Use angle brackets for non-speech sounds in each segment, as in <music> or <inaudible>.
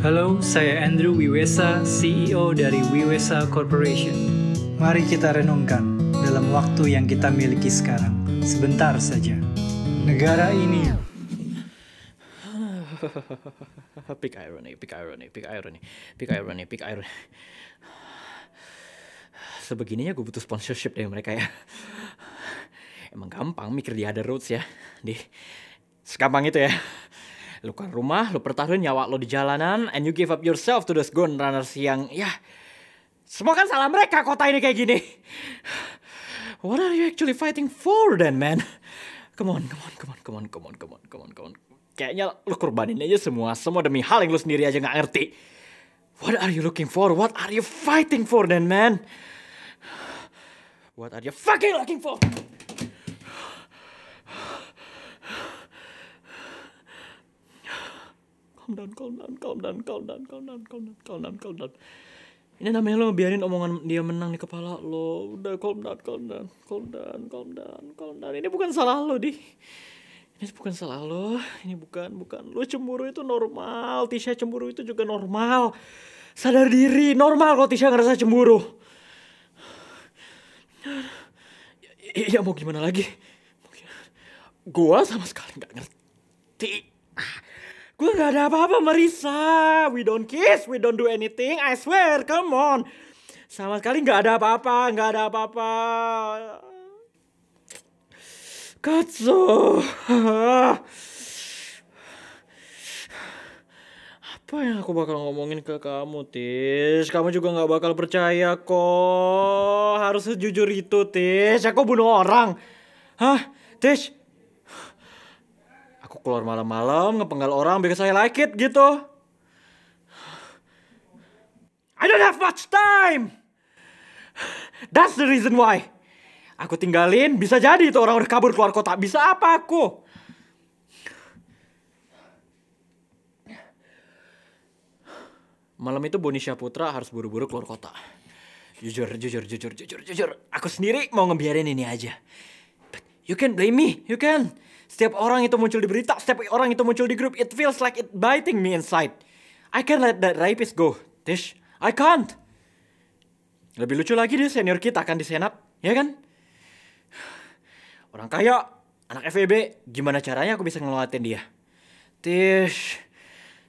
Halo, saya Andrew Wiwesa, CEO dari Wiwesa Corporation. Mari kita renungkan dalam waktu yang kita miliki sekarang. Sebentar saja. Negara ini <laughs> pick irony, pick irony, pick irony, pick irony, pick irony. <sighs> Sebegininya gue butuh sponsorship dari mereka ya. <sighs> Emang gampang mikir di other roads ya. Di segampang itu ya. Lu kan rumah, lu pertaruhin nyawa lo di jalanan, and you give up yourself to those gun runners yang, ya, semua kan salah mereka kota ini kayak gini. What are you actually fighting for then, man? Come on, come on, come on, come on, come on, come on, come on, come on. Kayaknya lu korbanin aja semua, semua demi hal yang lu sendiri aja nggak ngerti. What are you looking for? What are you fighting for then, man? What are you fucking looking for? Calm down, calm down, calm down, calm down, calm down, calm down, calm down, calm down. Ini namanya lo biarin omongan dia menang di kepala lo. Udah calm down, calm down, calm down, calm down, calm down. Ini bukan salah lo, di. Ini bukan salah lo. Ini bukan, bukan. Lo cemburu itu normal. Tisha cemburu itu juga normal. Sadar diri, normal kalau Tisha ngerasa cemburu. Ya, ya mau gimana lagi? Gua sama sekali nggak ngerti. Gue gak ada apa-apa Marisa. We don't kiss, we don't do anything. I swear, come on. Sama sekali gak ada apa-apa, gak ada apa-apa. Katsu. Apa yang aku bakal ngomongin ke kamu, Tis? Kamu juga gak bakal percaya kok. Harus sejujur itu, Tis. Aku bunuh orang. Hah? Tis? Keluar malam-malam ngepenggal orang because I like it gitu. I don't have much time. That's the reason why. Aku tinggalin, bisa jadi itu orang udah kabur keluar kota. Bisa apa aku? Malam itu Bonisha Putra harus buru-buru keluar kota. Jujur, jujur, jujur, jujur, jujur. Aku sendiri mau ngebiarin ini aja. You can blame me, you can. Setiap orang itu muncul di berita, setiap orang itu muncul di grup, it feels like it biting me inside. I can't let that rapist go, Tish. I can't. Lebih lucu lagi dia senior kita kan di senat, ya kan? Orang kaya, anak FEB, gimana caranya aku bisa ngelewatin dia? Tish,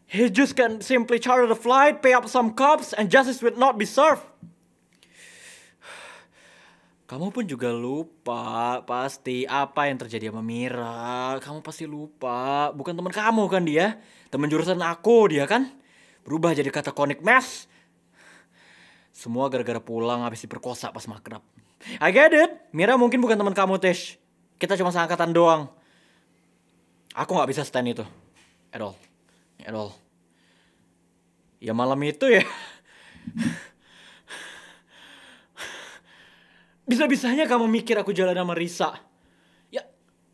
he just can simply charter the flight, pay up some cops, and justice will not be served. Kamu pun juga lupa pasti apa yang terjadi sama Mira. Kamu pasti lupa. Bukan teman kamu kan dia. Teman jurusan aku dia kan. Berubah jadi kata connect mess. Semua gara-gara pulang habis diperkosa pas makrab. I get it. Mira mungkin bukan teman kamu, Tish. Kita cuma seangkatan doang. Aku nggak bisa stand itu. At all. At all. Ya malam itu ya. <laughs> Bisa-bisanya kamu mikir aku jalan sama Risa. Ya,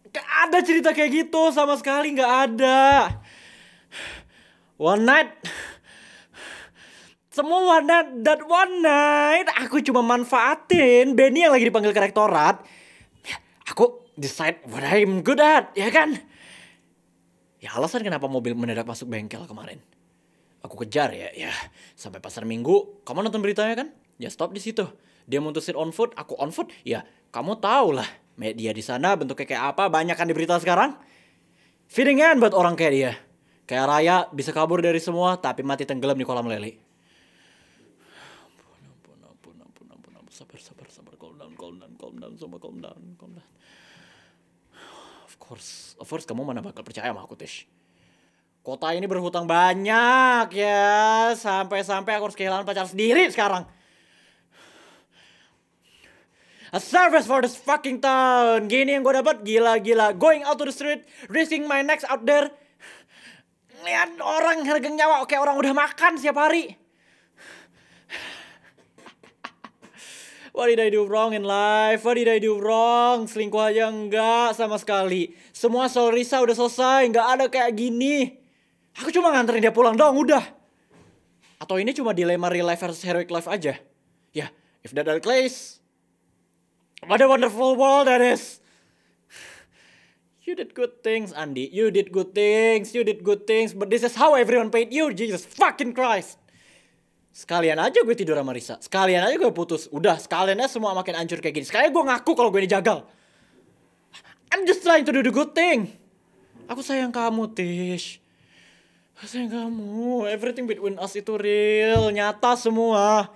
gak ada cerita kayak gitu sama sekali gak ada. One night. Semua one night, that one night. Aku cuma manfaatin Benny yang lagi dipanggil ke rektorat. Ya, aku decide what I'm good at, ya kan? Ya alasan kenapa mobil mendadak masuk bengkel kemarin. Aku kejar ya, ya sampai pasar minggu. Kamu nonton beritanya kan? Ya stop di situ dia mutusin on foot, aku on foot, ya kamu tahu lah media di sana bentuknya kayak apa, banyak kan di berita sekarang. Feedingan buat orang kayak dia. Kayak Raya bisa kabur dari semua tapi mati tenggelam di kolam lele. Ampun, ampun, ampun, ampun, ampun. Sabar, sabar, sabar. Calm down, calm down, calm down. Semua calm down, calm down. Of course, of course kamu mana bakal percaya sama aku, Tish. Kota ini berhutang banyak ya. Sampai-sampai aku harus kehilangan pacar sendiri sekarang. A service for this fucking town. Gini yang gue dapat gila-gila. Going out to the street, risking my necks out there. Lihat orang harga nyawa, oke orang udah makan setiap hari. What did I do wrong in life? What did I do wrong? Selingkuh aja enggak sama sekali. Semua soal Risa udah selesai, enggak ada kayak gini. Aku cuma nganterin dia pulang dong, udah. Atau ini cuma dilema real life versus heroic life aja? Ya, yeah, if that the case, what a wonderful world that is. You did good things, Andy. You did good things. You did good things. But this is how everyone paid you. Jesus fucking Christ. Sekalian aja gue tidur sama Risa. Sekalian aja gue putus. Udah, sekalian aja semua makin hancur kayak gini. Sekalian gue ngaku kalau gue ini jagal. I'm just trying to do the good thing. Aku sayang kamu, Tish. Aku sayang kamu. Everything between us itu real. Nyata semua.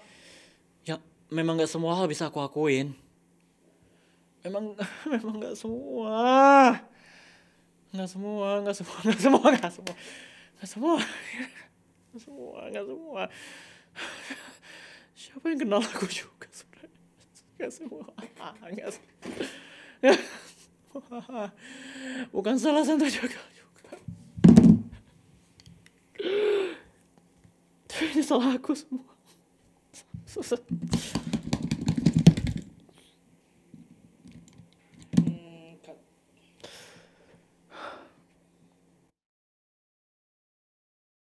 Ya, memang gak semua hal bisa aku akuin. Memang, <laughs> memang gak semua. Nggak semua, nggak semua, nggak semua, nggak semua, nggak semua, nggak semua, nggak semua. Siapa yang kenal aku juga sebenarnya? Nggak semua, nggak semua. Bukan salah Jagal juga. Tapi ini salah aku semua.